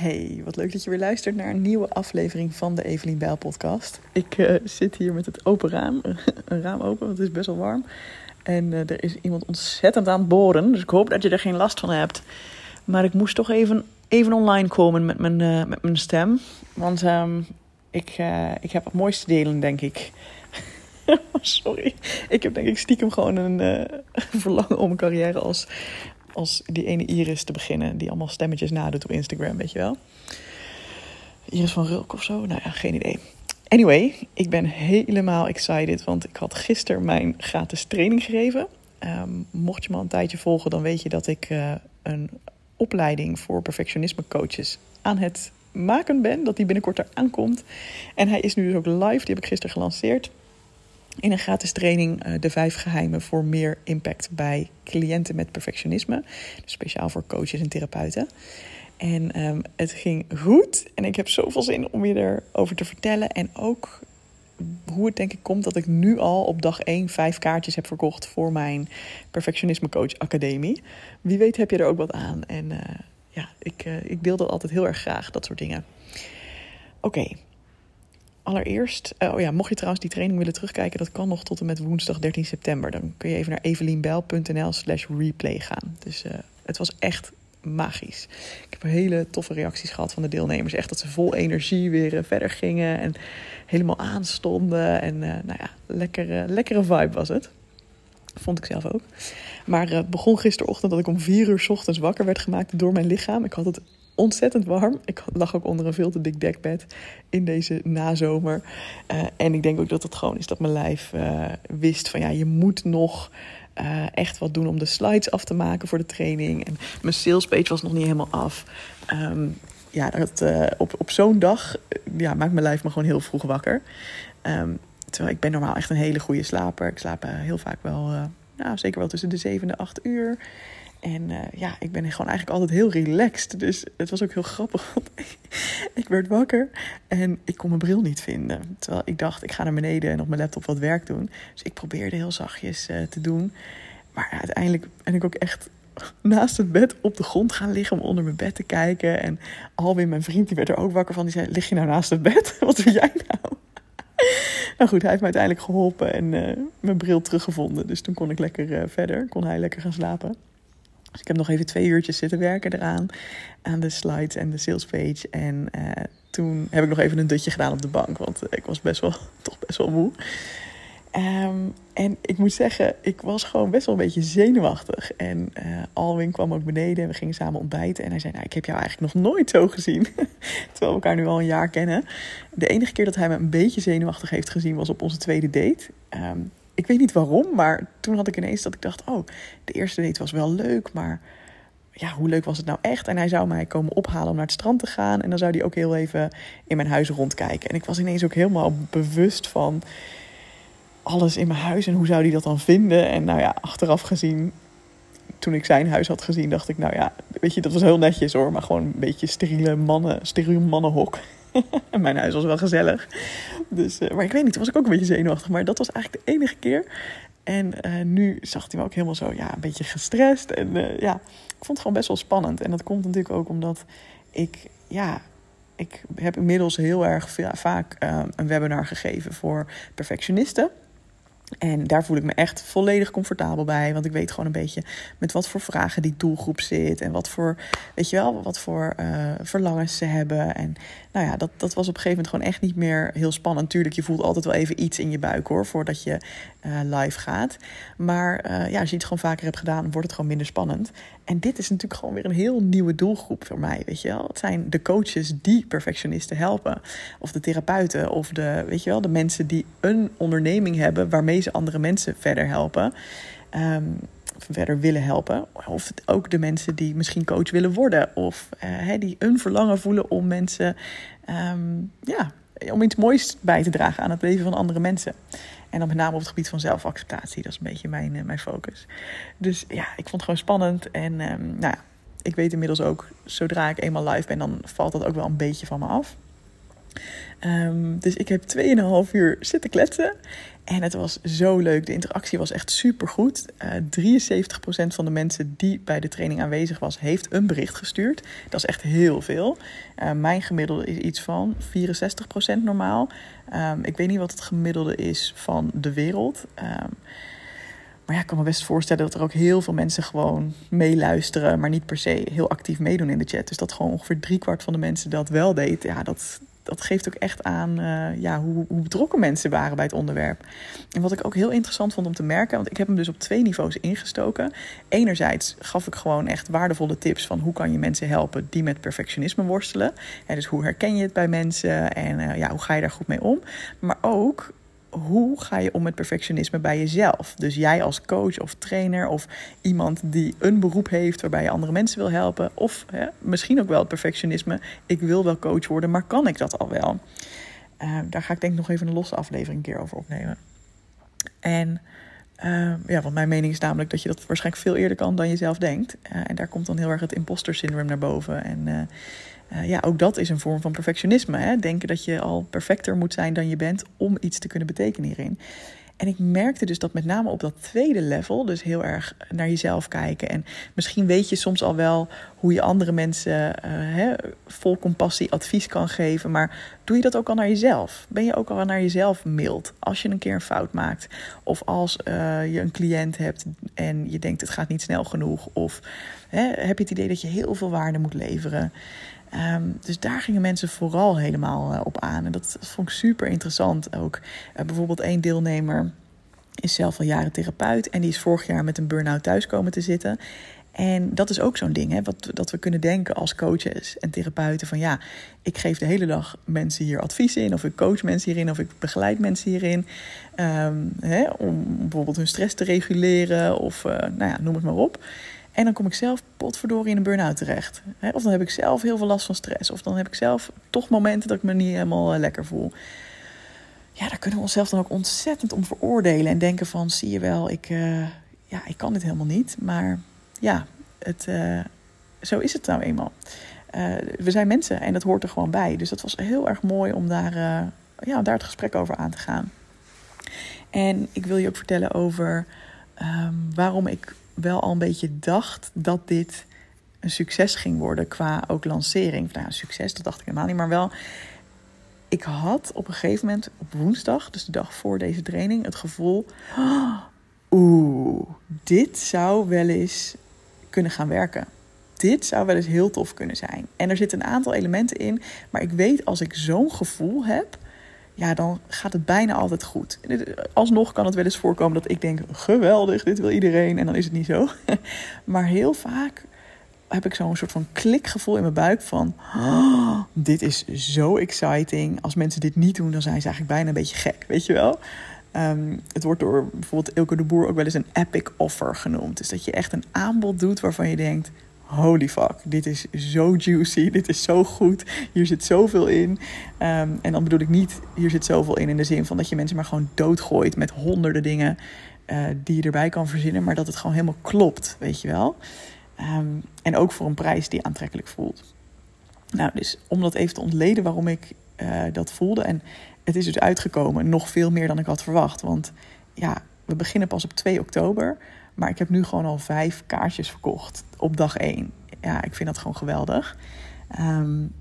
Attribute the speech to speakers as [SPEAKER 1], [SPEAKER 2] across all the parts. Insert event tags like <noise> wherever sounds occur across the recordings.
[SPEAKER 1] Hey, wat leuk dat je weer luistert naar een nieuwe aflevering van de Evelien Bijl podcast. Ik uh, zit hier met het open raam, <laughs> een raam open, want het is best wel warm. En uh, er is iemand ontzettend aan het boren, dus ik hoop dat je er geen last van hebt. Maar ik moest toch even, even online komen met mijn, uh, met mijn stem, want um, ik, ik heb het mooiste delen, denk ik. <laughs> Sorry, ik heb denk ik stiekem gewoon een <laughs> verlangen om een carrière als als die ene Iris te beginnen. Die allemaal stemmetjes nadoet op Instagram, weet je wel. Iris van Rulk of zo? Nou ja, geen idee. Anyway, ik ben helemaal excited. Want ik had gisteren mijn gratis training gegeven. Um, mocht je me al een tijdje volgen, dan weet je dat ik uh, een opleiding voor perfectionisme coaches aan het maken ben. Dat die binnenkort eraan komt. En hij is nu dus ook live. Die heb ik gisteren gelanceerd in een gratis training uh, de vijf geheimen voor meer impact bij cliënten met perfectionisme. Dus speciaal voor coaches en therapeuten. En um, het ging goed en ik heb zoveel zin om je erover te vertellen. En ook hoe het denk ik komt dat ik nu al op dag 1 vijf kaartjes heb verkocht voor mijn Perfectionisme Coach Academie. Wie weet heb je er ook wat aan. En uh, ja, ik, uh, ik deel dat altijd heel erg graag, dat soort dingen. Oké, allereerst, uh, oh ja, mocht je trouwens die training willen terugkijken, dat kan nog tot en met woensdag 13 september. Dan kun je even naar evelienbel.nl slash replay gaan. Dus uh, het was echt magisch. Ik heb hele toffe reacties gehad van de deelnemers. Echt dat ze vol energie weer uh, verder gingen en helemaal aanstonden. En nou ja, lekkere, lekkere vibe was het. Vond ik zelf ook. Maar het begon gisterochtend dat ik om vier uur ochtends wakker werd gemaakt door mijn lichaam. Ik had het ontzettend warm. Ik lag ook onder een veel te dik dekbed in deze nazomer. Uh, en ik denk ook dat het gewoon is dat mijn lijf uh, wist van ja, je moet nog uh, echt wat doen om de slides af te maken voor de training. En mijn sales page was nog niet helemaal af. Um, ja, dat, op, op zo'n dag ja, maakt mijn lijf me gewoon heel vroeg wakker. Um, terwijl ik ben normaal echt een hele goede slaper. Ik slaap heel vaak wel, nou, zeker wel tussen de 7 en de 8 uur. En uh, ja, ik ben gewoon eigenlijk altijd heel relaxed. Dus het was ook heel grappig. <laughs> Ik werd wakker en ik kon mijn bril niet vinden. Terwijl ik dacht, ik ga naar beneden en op mijn laptop wat werk doen. Dus ik probeerde heel zachtjes uh, te doen. Maar uiteindelijk ben ik ook echt <laughs> naast het bed op de grond gaan liggen om onder mijn bed te kijken. En Alwin, mijn vriend, die werd er ook wakker van. Die zei, lig je nou naast het bed? <laughs> Wat doe jij nou? nou goed, hij heeft me uiteindelijk geholpen en uh, mijn bril teruggevonden. Dus toen kon ik lekker verder. Kon hij lekker gaan slapen. Dus ik heb nog even twee uurtjes zitten werken eraan. Aan de slides en de salespage. En uh, toen heb ik nog even een dutje gedaan op de bank. Want ik was best wel, <laughs> toch best wel moe. Um, en ik moet zeggen, ik was gewoon best wel een beetje zenuwachtig. En uh, Alwin kwam ook beneden en we gingen samen ontbijten. En hij zei, nou, ik heb jou eigenlijk nog nooit zo gezien. <laughs> Terwijl we elkaar nu al een jaar kennen. De enige keer dat hij me een beetje zenuwachtig heeft gezien was op onze tweede date. Um, ik weet niet waarom, maar toen had ik ineens dat ik dacht: oh, de eerste date was wel leuk, maar ja, hoe leuk was het nou echt? En hij zou mij komen ophalen om naar het strand te gaan. En dan zou hij ook heel even in mijn huis rondkijken. En ik was ineens ook helemaal bewust van alles in mijn huis en hoe zou hij dat dan vinden? En nou ja, achteraf gezien, toen ik zijn huis had gezien, dacht ik: nou ja, weet je, dat was heel netjes hoor, maar gewoon een beetje steriele mannen, steriele mannenhok. <laughs> mijn huis was wel gezellig. Dus, uh, maar ik weet niet, toen was ik ook een beetje zenuwachtig. Maar dat was eigenlijk de enige keer. En uh, nu zag hij me ook helemaal zo, ja, een beetje gestrest. En uh, ja, ik vond het gewoon best wel spannend. En dat komt natuurlijk ook omdat ik, ja, ik heb inmiddels heel erg vaak een webinar gegeven voor perfectionisten. En daar voel ik me echt volledig comfortabel bij. Want ik weet gewoon een beetje met wat voor vragen die doelgroep zit. En wat voor, weet je wel, wat voor uh, verlangens ze hebben. En nou ja, dat, dat was op een gegeven moment gewoon echt niet meer heel spannend. Natuurlijk, je voelt altijd wel even iets in je buik hoor, voordat je uh, live gaat. Maar uh, ja, als je het gewoon vaker hebt gedaan, wordt het gewoon minder spannend. En dit is natuurlijk gewoon weer een heel nieuwe doelgroep voor mij, weet je wel. Het zijn de coaches die perfectionisten helpen. Of de therapeuten, of de, weet je wel, de mensen die een onderneming hebben waarmee ze andere mensen verder helpen. Um, verder willen helpen. Of ook de mensen die misschien coach willen worden. Of uh, die een verlangen voelen om mensen, um, ja, om iets moois bij te dragen aan het leven van andere mensen. En dan met name op het gebied van zelfacceptatie. Dat is een beetje mijn, uh, mijn focus. Dus ja, ik vond het gewoon spannend. En um, nou ja, ik weet inmiddels ook, zodra ik eenmaal live ben, dan valt dat ook wel een beetje van me af. Ehm, dus ik heb 2,5 uur zitten kletsen. En het was zo leuk. De interactie was echt super goed. Uh, 73% van de mensen die bij de training aanwezig was, heeft een bericht gestuurd. Dat is echt heel veel. Uh, mijn gemiddelde is iets van 64% normaal. Um, ik weet niet wat het gemiddelde is van de wereld. Um, maar ja, ik kan me best voorstellen dat er ook heel veel mensen gewoon meeluisteren, maar niet per se heel actief meedoen in de chat. Dus dat gewoon ongeveer driekwart van de mensen dat wel deed. Ja, dat, dat geeft ook echt aan uh, ja, hoe, hoe, betrokken mensen waren bij het onderwerp. En wat ik ook heel interessant vond om te merken, want ik heb hem dus op twee niveaus ingestoken. Enerzijds gaf ik gewoon echt waardevolle tips van hoe kan je mensen helpen die met perfectionisme worstelen. En dus hoe herken je het bij mensen en uh, ja, hoe ga je daar goed mee om. Maar ook hoe ga je om met perfectionisme bij jezelf? Dus jij als coach of trainer of iemand die een beroep heeft waarbij je andere mensen wil helpen. Of hè, misschien ook wel het perfectionisme. Ik wil wel coach worden, maar kan ik dat al wel? Uh, daar ga ik denk ik nog even een losse aflevering een keer over opnemen. En uh, ja, want mijn mening is namelijk dat je dat waarschijnlijk veel eerder kan dan je zelf denkt. Uh, en daar komt dan heel erg het imposter syndroom naar boven. En uh, ja, ook dat is een vorm van perfectionisme. Hè? Denken dat je al perfecter moet zijn dan je bent om iets te kunnen betekenen hierin. En ik merkte dus dat met name op dat tweede level, dus heel erg naar jezelf kijken. En misschien weet je soms al wel hoe je andere mensen uh, hè, vol compassie advies kan geven. Maar doe je dat ook al naar jezelf? Ben je ook al naar jezelf mild als je een keer een fout maakt? Of als uh, je een cliënt hebt en je denkt het gaat niet snel genoeg? Of hè, heb je het idee dat je heel veel waarde moet leveren? Um, dus daar gingen mensen vooral helemaal uh, op aan. En dat, vond ik super interessant ook. Uh, bijvoorbeeld één deelnemer is zelf al jaren therapeut. En die is vorig jaar met een burn-out thuis komen te zitten. En dat is ook zo'n ding, hè, wat, dat we kunnen denken als coaches en therapeuten: van ja, ik geef de hele dag mensen hier advies in, of ik coach mensen hierin, of ik begeleid mensen hierin. Um, hè, om bijvoorbeeld hun stress te reguleren, of uh, nou ja, noem het maar op. En dan kom ik zelf potverdorie in een burn-out terecht. Of dan heb ik zelf heel veel last van stress. Of dan heb ik zelf toch momenten dat ik me niet helemaal eh, lekker voel. Ja, daar kunnen we onszelf dan ook ontzettend om veroordelen. En denken van, zie je wel, ik, uh, ja, ik kan dit helemaal niet. Maar ja, het, uh, zo is het nou eenmaal. We zijn mensen en dat hoort er gewoon bij. Dus dat was heel erg mooi om daar, ja, daar het gesprek over aan te gaan. En ik wil je ook vertellen over um, waarom ik wel al een beetje dacht dat dit een succes ging worden qua ook lancering. Nou, succes, dat dacht ik helemaal niet, maar wel. Ik had op een gegeven moment op woensdag, dus de dag voor deze training, het gevoel: oeh, dit zou wel eens kunnen gaan werken. Dit zou wel eens heel tof kunnen zijn. En er zitten een aantal elementen in, maar ik weet als ik zo'n gevoel heb, ja, dan gaat het bijna altijd goed. Alsnog kan het wel eens voorkomen dat ik denk: geweldig, dit wil iedereen. En dan is het niet zo. <laughs> Maar heel vaak heb ik zo'n soort van klikgevoel in mijn buik van... Oh, dit is zo exciting. Als mensen dit niet doen, dan zijn ze eigenlijk bijna een beetje gek, weet je wel? Um, het wordt door bijvoorbeeld Ilke de Boer ook wel eens een epic offer genoemd. Dus dat je echt een aanbod doet waarvan je denkt holy fuck, dit is zo juicy, dit is zo goed, hier zit zoveel in. Um, en dan bedoel ik niet, hier zit zoveel in in de zin van dat je mensen maar gewoon doodgooit met honderden dingen uh, die je erbij kan verzinnen, maar dat het gewoon helemaal klopt, weet je wel. Um, en ook voor een prijs die aantrekkelijk voelt. Nou, dus om dat even te ontleden waarom ik uh, dat voelde. En het is dus uitgekomen, nog veel meer dan ik had verwacht. Want ja, we beginnen pas op 2 oktober. Maar ik heb nu gewoon al vijf kaartjes verkocht op dag één. Ja, ik vind dat gewoon geweldig. Um,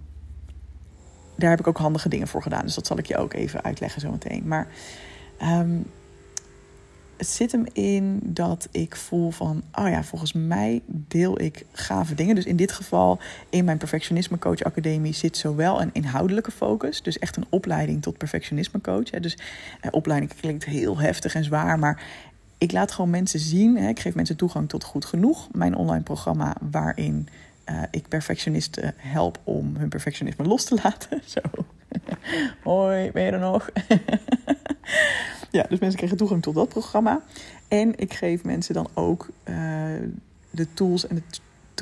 [SPEAKER 1] daar heb ik ook handige dingen voor gedaan. Dus dat zal ik je ook even uitleggen zometeen. Maar um, het zit hem in dat ik voel van, oh ja, volgens mij deel ik gave dingen. Dus in dit geval, in mijn Perfectionisme Coach Academie zit zowel een inhoudelijke focus, dus echt een opleiding tot perfectionisme coach. Dus eh, opleiding klinkt heel heftig en zwaar, maar ik laat gewoon mensen zien. Hè, ik geef mensen toegang tot Goed Genoeg, mijn online programma waarin uh, ik perfectionisten help om hun perfectionisme los te laten. <laughs> Zo. <laughs> Hoi, ben je er nog? <laughs> ja, dus mensen krijgen toegang tot dat programma. En ik geef mensen dan ook uh, de tools en de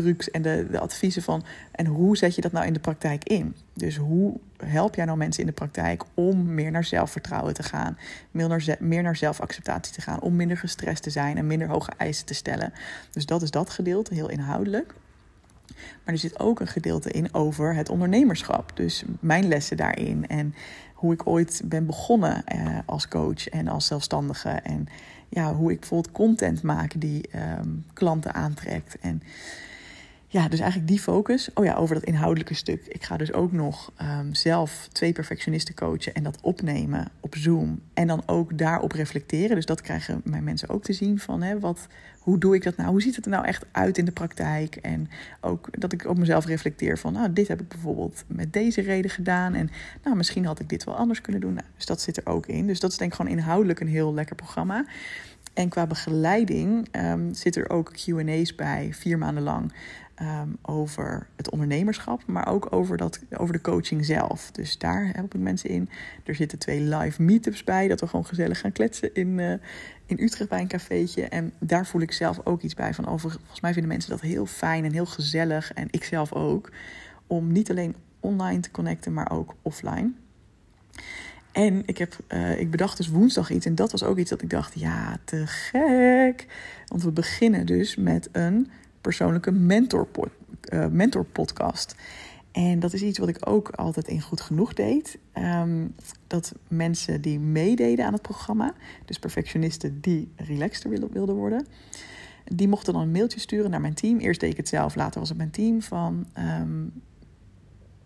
[SPEAKER 1] trucs en de, de adviezen van. En hoe zet je dat nou in de praktijk in? Dus hoe help jij nou mensen in de praktijk om meer naar zelfvertrouwen te gaan, meer naar, meer naar zelfacceptatie te gaan, om minder gestrest te zijn en minder hoge eisen te stellen? Dus dat is dat gedeelte, heel inhoudelijk. Maar er zit ook een gedeelte in over het ondernemerschap. Dus mijn lessen daarin en hoe ik ooit ben begonnen eh, als coach en als zelfstandige. En ja, hoe ik bijvoorbeeld content maak die ehm, klanten aantrekt. En ja, dus eigenlijk die focus. Oh ja, over dat inhoudelijke stuk. Ik ga dus ook nog ehm, zelf twee perfectionisten coachen en dat opnemen op Zoom. En dan ook daarop reflecteren. Dus dat krijgen mijn mensen ook te zien van hè, wat, hoe doe ik dat nou? Hoe ziet het er nou echt uit in de praktijk? En ook dat ik op mezelf reflecteer van, nou, dit heb ik bijvoorbeeld met deze reden gedaan. En nou, misschien had ik dit wel anders kunnen doen. Nou, dus dat zit er ook in. Dus dat is denk ik gewoon inhoudelijk een heel lekker programma. En qua begeleiding um, zit er ook QA's bij, vier maanden lang. Um, over het ondernemerschap, maar ook over, dat, over de coaching zelf. Dus daar help ik mensen in. Er zitten twee live meetups bij, dat we gewoon gezellig gaan kletsen in, uh, in Utrecht bij een cafeetje. En daar voel ik zelf ook iets bij. Van over, volgens mij vinden mensen dat heel fijn en heel gezellig. En ik zelf ook. Om niet alleen online te connecten, maar ook offline. En ik, heb, uh, ik bedacht dus woensdag iets. En dat was ook iets dat ik dacht, ja, te gek. Want we beginnen dus met een persoonlijke mentor, uh, mentor podcast. En dat is iets wat ik ook altijd in goed genoeg deed. Um, dat mensen die meededen aan het programma, dus perfectionisten die relaxter wilden, worden, die mochten dan een mailtje sturen naar mijn team. Eerst deed ik het zelf, later was het mijn team van. Um,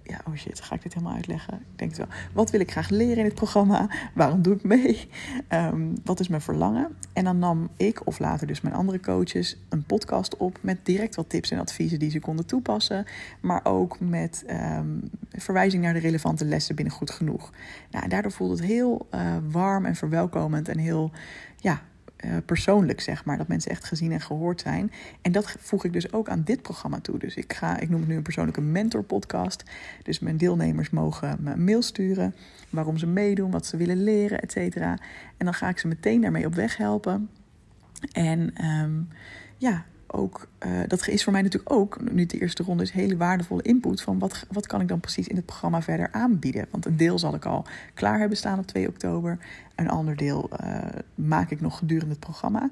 [SPEAKER 1] ja, oh shit, ga ik dit helemaal uitleggen? Ik denk het wel. Wat wil ik graag leren in dit programma? Waarom doe ik mee? Um, wat is mijn verlangen? En dan nam ik, of later dus mijn andere coaches, een podcast op met direct wat tips en adviezen die ze konden toepassen. Maar ook met um, verwijzing naar de relevante lessen binnen goed genoeg. Nou, daardoor voelde het heel uh, warm en verwelkomend en heel, ja, uh, persoonlijk, zeg maar. Dat mensen echt gezien en gehoord zijn. En dat voeg ik dus ook aan dit programma toe. Dus ik, ga, ik noem het nu een persoonlijke mentor podcast. Dus mijn deelnemers mogen me mail sturen. Waarom ze meedoen, wat ze willen leren, et cetera. En dan ga ik ze meteen daarmee op weg helpen. En um, ja, ook, uh, dat is voor mij natuurlijk ook, nu de eerste ronde is, hele waardevolle input van wat, wat kan ik dan precies in het programma verder aanbieden. Want een deel zal ik al klaar hebben staan op 2 oktober, een ander deel uh, maak ik nog gedurende het programma.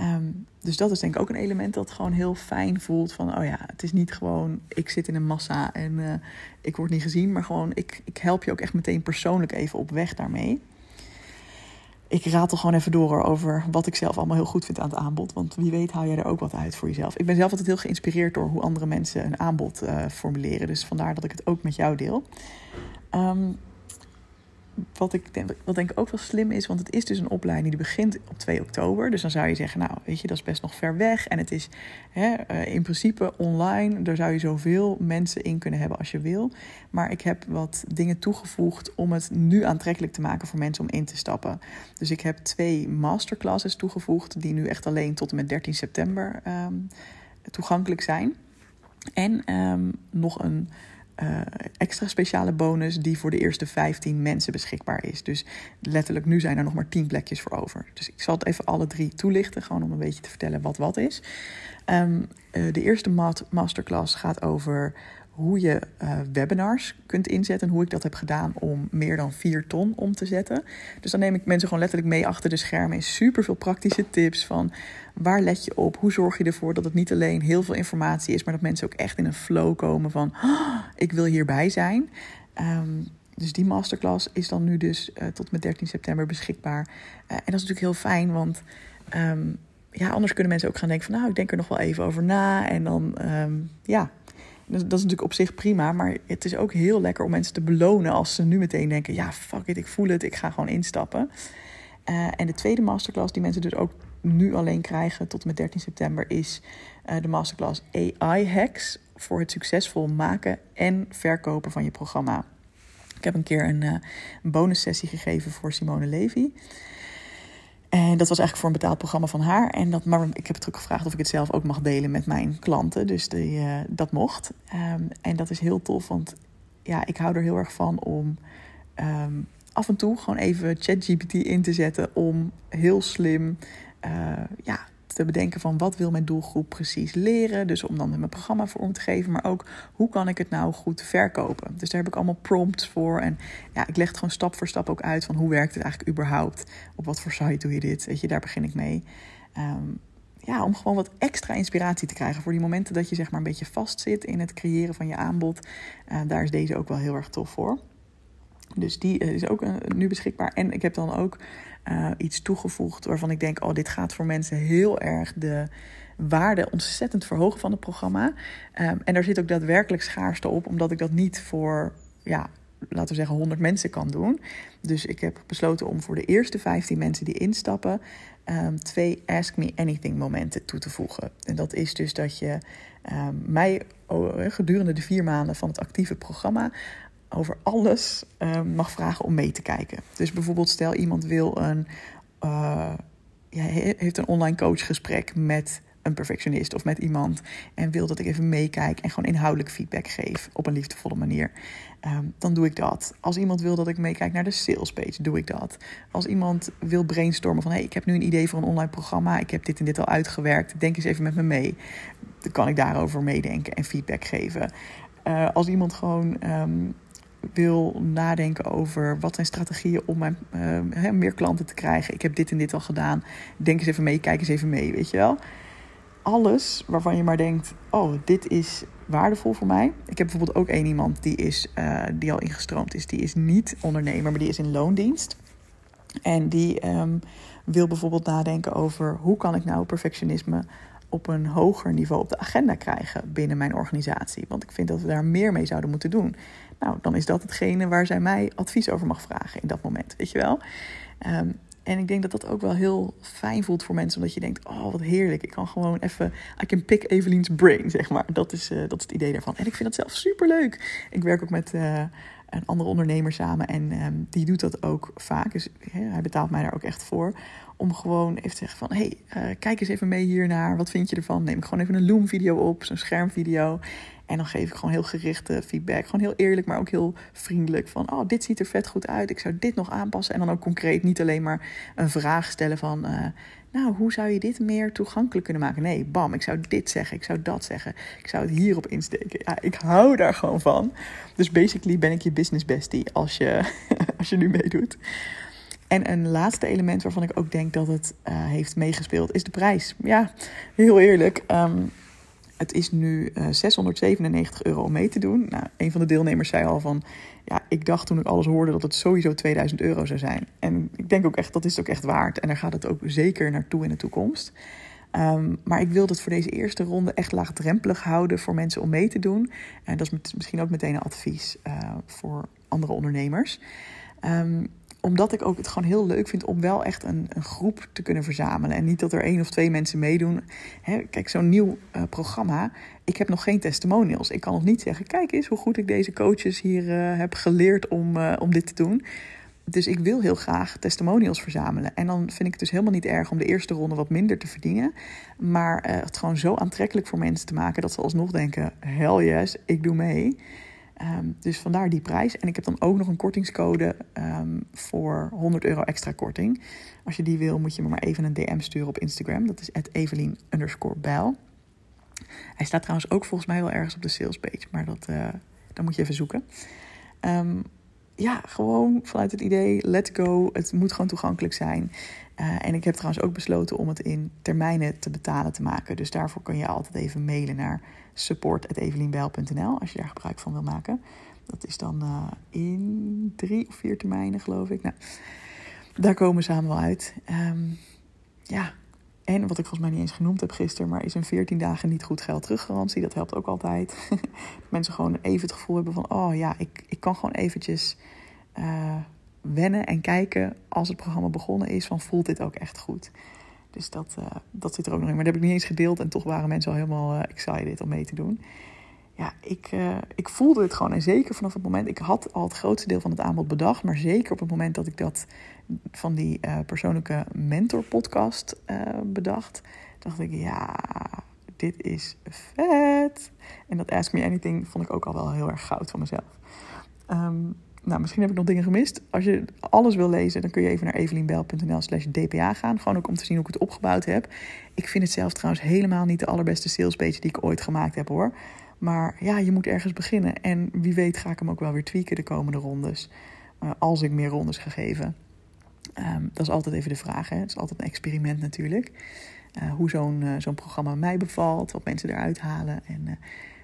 [SPEAKER 1] Um, dus dat is denk ik ook een element dat gewoon heel fijn voelt van, oh ja, het is niet gewoon, ik zit in een massa en uh, ik word niet gezien, maar gewoon, ik, ik help je ook echt meteen persoonlijk even op weg daarmee ik raad er gewoon even door over wat ik zelf allemaal heel goed vind aan het aanbod. Want wie weet haal jij er ook wat uit voor jezelf. Ik ben zelf altijd heel geïnspireerd door hoe andere mensen een aanbod uh, formuleren. Dus vandaar dat ik het ook met jou deel. Um, wat ik denk, wat denk ik ook wel slim is, want het is dus een opleiding die begint op 2 oktober. Dus dan zou je zeggen, nou weet je, dat is best nog ver weg. En het is hè, uh, in principe online. Daar zou je zoveel mensen in kunnen hebben als je wil. Maar ik heb wat dingen toegevoegd om het nu aantrekkelijk te maken voor mensen om in te stappen. Dus ik heb twee masterclasses toegevoegd, die nu echt alleen tot en met 13 september um, toegankelijk zijn. En um, nog een uh, extra speciale bonus die voor de eerste 15 mensen beschikbaar is. Dus letterlijk nu zijn er nog maar 10 plekjes voor over. Dus ik zal het even alle drie toelichten, gewoon om een beetje te vertellen wat wat is. Um, uh, de eerste masterclass gaat over hoe je uh, webinars kunt inzetten. Hoe ik dat heb gedaan om meer dan 4 ton om te zetten. Dus dan neem ik mensen gewoon letterlijk mee achter de schermen. In super veel praktische tips van waar let je op? Hoe zorg je ervoor dat het niet alleen heel veel informatie is, maar dat mensen ook echt in een flow komen van oh, ik wil hierbij zijn. Um, dus die masterclass is dan nu dus uh, tot met 13 september beschikbaar. Uh, en dat is natuurlijk heel fijn, want um, ja, anders kunnen mensen ook gaan denken van nou, ik denk er nog wel even over na. En dan um, ja, dat is natuurlijk op zich prima, maar het is ook heel lekker om mensen te belonen als ze nu meteen denken: ja, fuck it, ik voel het, ik ga gewoon instappen. Uh, en de tweede masterclass, die mensen dus ook nu alleen krijgen tot en met 13 september, is uh, de masterclass AI Hacks voor het succesvol maken en verkopen van je programma. Ik heb een keer een, uh, een bonussessie gegeven voor Simone Levy. En dat was eigenlijk voor een betaald programma van haar. En dat, maar ik heb het ook gevraagd of ik het zelf ook mag delen met mijn klanten. Dus die, uh, dat mocht. Um, en dat is heel tof, want ja, ik hou er heel erg van om um, af en toe gewoon even ChatGPT in te zetten. Om heel slim uh, ja, te bedenken van wat wil mijn doelgroep precies leren. Dus om dan mijn programma voor om te geven. Maar ook hoe kan ik het nou goed verkopen. Dus daar heb ik allemaal prompts voor. En ja, ik leg het gewoon stap voor stap ook uit van hoe werkt het eigenlijk überhaupt. Op wat voor site doe je dit? Weet je, daar begin ik mee. Um, ja, om gewoon wat extra inspiratie te krijgen voor die momenten dat je zeg maar een beetje vastzit in het creëren van je aanbod. Uh, daar is deze ook wel heel erg tof voor. Dus die is ook nu beschikbaar. En ik heb dan ook uh, iets toegevoegd waarvan ik denk: oh, dit gaat voor mensen heel erg de waarde ontzettend verhogen van het programma. Um, en daar zit ook daadwerkelijk schaarste op, omdat ik dat niet voor, ja, laten we zeggen, 100 mensen kan doen. Dus ik heb besloten om voor de eerste 15 mensen die instappen, um, twee Ask Me Anything momenten toe te voegen. En dat is dus dat je um, mij oh, gedurende de vier maanden van het actieve programma over alles um, mag vragen om mee te kijken. Dus bijvoorbeeld stel iemand wil een, uh, ja, heeft een online coachgesprek met een perfectionist of met iemand en wil dat ik even meekijk en gewoon inhoudelijk feedback geef op een liefdevolle manier, um, dan doe ik dat. Als iemand wil dat ik meekijk naar de sales page, doe ik dat. Als iemand wil brainstormen van hey, ik heb nu een idee voor een online programma, ik heb dit en dit al uitgewerkt, denk eens even met me mee. Dan kan ik daarover meedenken en feedback geven. Uh, als iemand gewoon um, wil nadenken over wat zijn strategieën om mijn, uh, meer klanten te krijgen. Ik heb dit en dit al gedaan. Denk eens even mee, kijk eens even mee, weet je wel. Alles waarvan je maar denkt, oh, dit is waardevol voor mij. Ik heb bijvoorbeeld ook één iemand die, is, uh, die al ingestroomd is. Die is niet ondernemer, maar die is in loondienst. En die um, wil bijvoorbeeld nadenken over hoe kan ik nou perfectionisme op een hoger niveau op de agenda krijgen binnen mijn organisatie. Want ik vind dat we daar meer mee zouden moeten doen. Nou, dan is dat hetgene waar zij mij advies over mag vragen in dat moment, weet je wel. Um, en ik denk dat dat ook wel heel fijn voelt voor mensen, omdat je denkt: oh, wat heerlijk. Ik kan gewoon even. I can pick Evelien's brain, zeg maar. Dat is, uh, dat is het idee daarvan. En ik vind dat zelf super leuk. Ik werk ook met. Uh, een andere ondernemer samen en um, die doet dat ook vaak. Dus hij betaalt mij daar ook echt voor. Om gewoon even te zeggen van... hey, uh, kijk eens even mee hiernaar. Wat vind je ervan? Neem ik gewoon even een Loom-video op, zo'n schermvideo. En dan geef ik gewoon heel gerichte feedback. Gewoon heel eerlijk, maar ook heel vriendelijk. Van, oh, dit ziet er vet goed uit. Ik zou dit nog aanpassen. En dan ook concreet niet alleen maar een vraag stellen van... Uh, nou, hoe zou je dit meer toegankelijk kunnen maken? Nee, bam, ik zou dit zeggen, ik zou dat zeggen. Ik zou het hierop insteken. Ja, ik hou daar gewoon van. Dus basically ben ik je business bestie als je, <laughs> als je nu meedoet. En een laatste element waarvan ik ook denk dat het uh, heeft meegespeeld, is de prijs. Ja, heel eerlijk. Um, het is nu uh, 697 euro om mee te doen. Nou, een van de deelnemers zei al van... Ja, ik dacht toen ik alles hoorde dat het sowieso 2000 euro zou zijn. En ik denk ook echt, dat is het ook echt waard. En daar gaat het ook zeker naartoe in de toekomst. Um, maar ik wil het voor deze eerste ronde echt laagdrempelig houden voor mensen om mee te doen. En dat is misschien ook meteen een advies uh, voor andere ondernemers. Um, omdat ik ook het gewoon heel leuk vind om wel echt een, een groep te kunnen verzamelen. En niet dat er één of twee mensen meedoen. Hè, kijk, zo'n nieuw uh, programma. Ik heb nog geen testimonials. Ik kan nog niet zeggen: kijk eens hoe goed ik deze coaches hier uh, heb geleerd om, uh, om dit te doen. Dus ik wil heel graag testimonials verzamelen. En dan vind ik het dus helemaal niet erg om de eerste ronde wat minder te verdienen. Maar het gewoon zo aantrekkelijk voor mensen te maken dat ze alsnog denken: hell yes, ik doe mee. Um, dus vandaar die prijs. En ik heb dan ook nog een kortingscode um, voor 100 euro extra korting. Als je die wil, moet je me maar even een DM sturen op Instagram. Dat is Evelien. Hij staat trouwens ook volgens mij wel ergens op de salespage. Maar dat, uh, dan moet je even zoeken. Um, ja, gewoon vanuit het idee, let's go. Het moet gewoon toegankelijk zijn. Uh, en ik heb trouwens ook besloten om het in termijnen te betalen te maken. Dus daarvoor kun je altijd even mailen naar support.evelienbijl.nl als je daar gebruik van wil maken. Dat is dan uh, in drie of vier termijnen, geloof ik. Nou, daar komen we samen wel uit. Um, ja, en wat ik volgens mij niet eens genoemd heb gisteren, maar is een 14 dagen niet goed geld teruggarantie. Dat helpt ook altijd. <laughs> mensen gewoon even het gevoel hebben van, oh ja, ik, ik kan gewoon eventjes uh, wennen en kijken als het programma begonnen is, van voelt dit ook echt goed. Dus dat, uh, dat zit er ook nog in. Maar dat heb ik niet eens gedeeld en toch waren mensen al helemaal uh, excited om mee te doen. Ja, ik, uh, ik voelde het gewoon. En zeker vanaf het moment, ik had al het grootste deel van het aanbod bedacht. Maar zeker op het moment dat ik dat van die persoonlijke mentor podcast bedacht, dacht ik, ja, dit is vet. En dat Ask Me Anything vond ik ook al wel heel erg goud van mezelf. Um, nou, misschien heb ik nog dingen gemist. Als je alles wil lezen, dan kun je even naar evelienbel.nl slash dpa gaan. Gewoon ook om te zien hoe ik het opgebouwd heb. Ik vind het zelf trouwens helemaal niet de allerbeste salespage die ik ooit gemaakt heb hoor. Maar ja, je moet ergens beginnen. En wie weet ga ik hem ook wel weer tweaken de komende rondes. Als ik meer rondes ga geven. Um, dat is altijd even de vraag. Hè? Het is altijd een experiment natuurlijk. hoe zo'n zo'n programma mij bevalt, wat mensen eruit halen. En,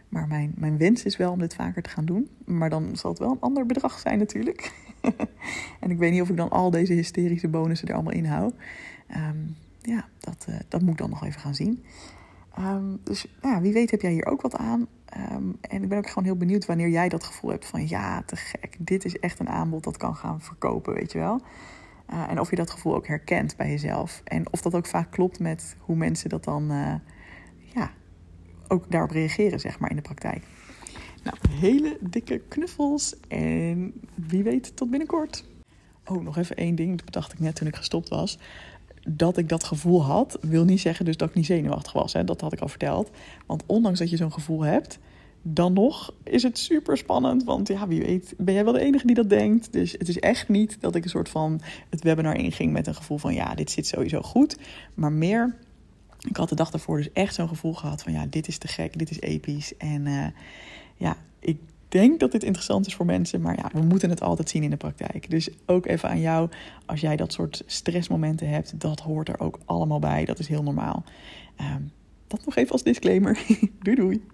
[SPEAKER 1] maar mijn, mijn wens is wel om dit vaker te gaan doen. Maar dan zal het wel een ander bedrag zijn natuurlijk. <laughs> en ik weet niet of ik dan al deze hysterische bonussen er allemaal in hou. Ehm, ja, dat, dat moet ik dan nog even gaan zien. Ehm, dus ja, wie weet heb jij hier ook wat aan. Ehm, en ik ben ook gewoon heel benieuwd wanneer jij dat gevoel hebt van ja, te gek. Dit is echt een aanbod dat kan gaan verkopen, weet je wel. Uh, en of je dat gevoel ook herkent bij jezelf. En of dat ook vaak klopt met hoe mensen dat dan uh, ja, ook daarop reageren, zeg maar, in de praktijk. Nou, hele dikke knuffels en wie weet tot binnenkort. Oh, nog even één ding, dat bedacht ik net toen ik gestopt was dat ik dat gevoel had, wil niet zeggen dus dat ik niet zenuwachtig was. Hè? Dat had ik al verteld. Want ondanks dat je zo'n gevoel hebt, dan nog is het super spannend. Want ja, wie weet, ben jij wel de enige die dat denkt. Dus het is echt niet dat ik een soort van het webinar inging met een gevoel van ja, dit zit sowieso goed. Maar meer, ik had de dag daarvoor dus echt zo'n gevoel gehad van ja, dit is te gek, dit is episch. En uh, ja, ik denk dat dit interessant is voor mensen, maar ja, we moeten het altijd zien in de praktijk. Dus ook even aan jou, als jij dat soort stressmomenten hebt, dat hoort er ook allemaal bij. Dat is heel normaal. Um, dat nog even als disclaimer. <laughs> doei doei.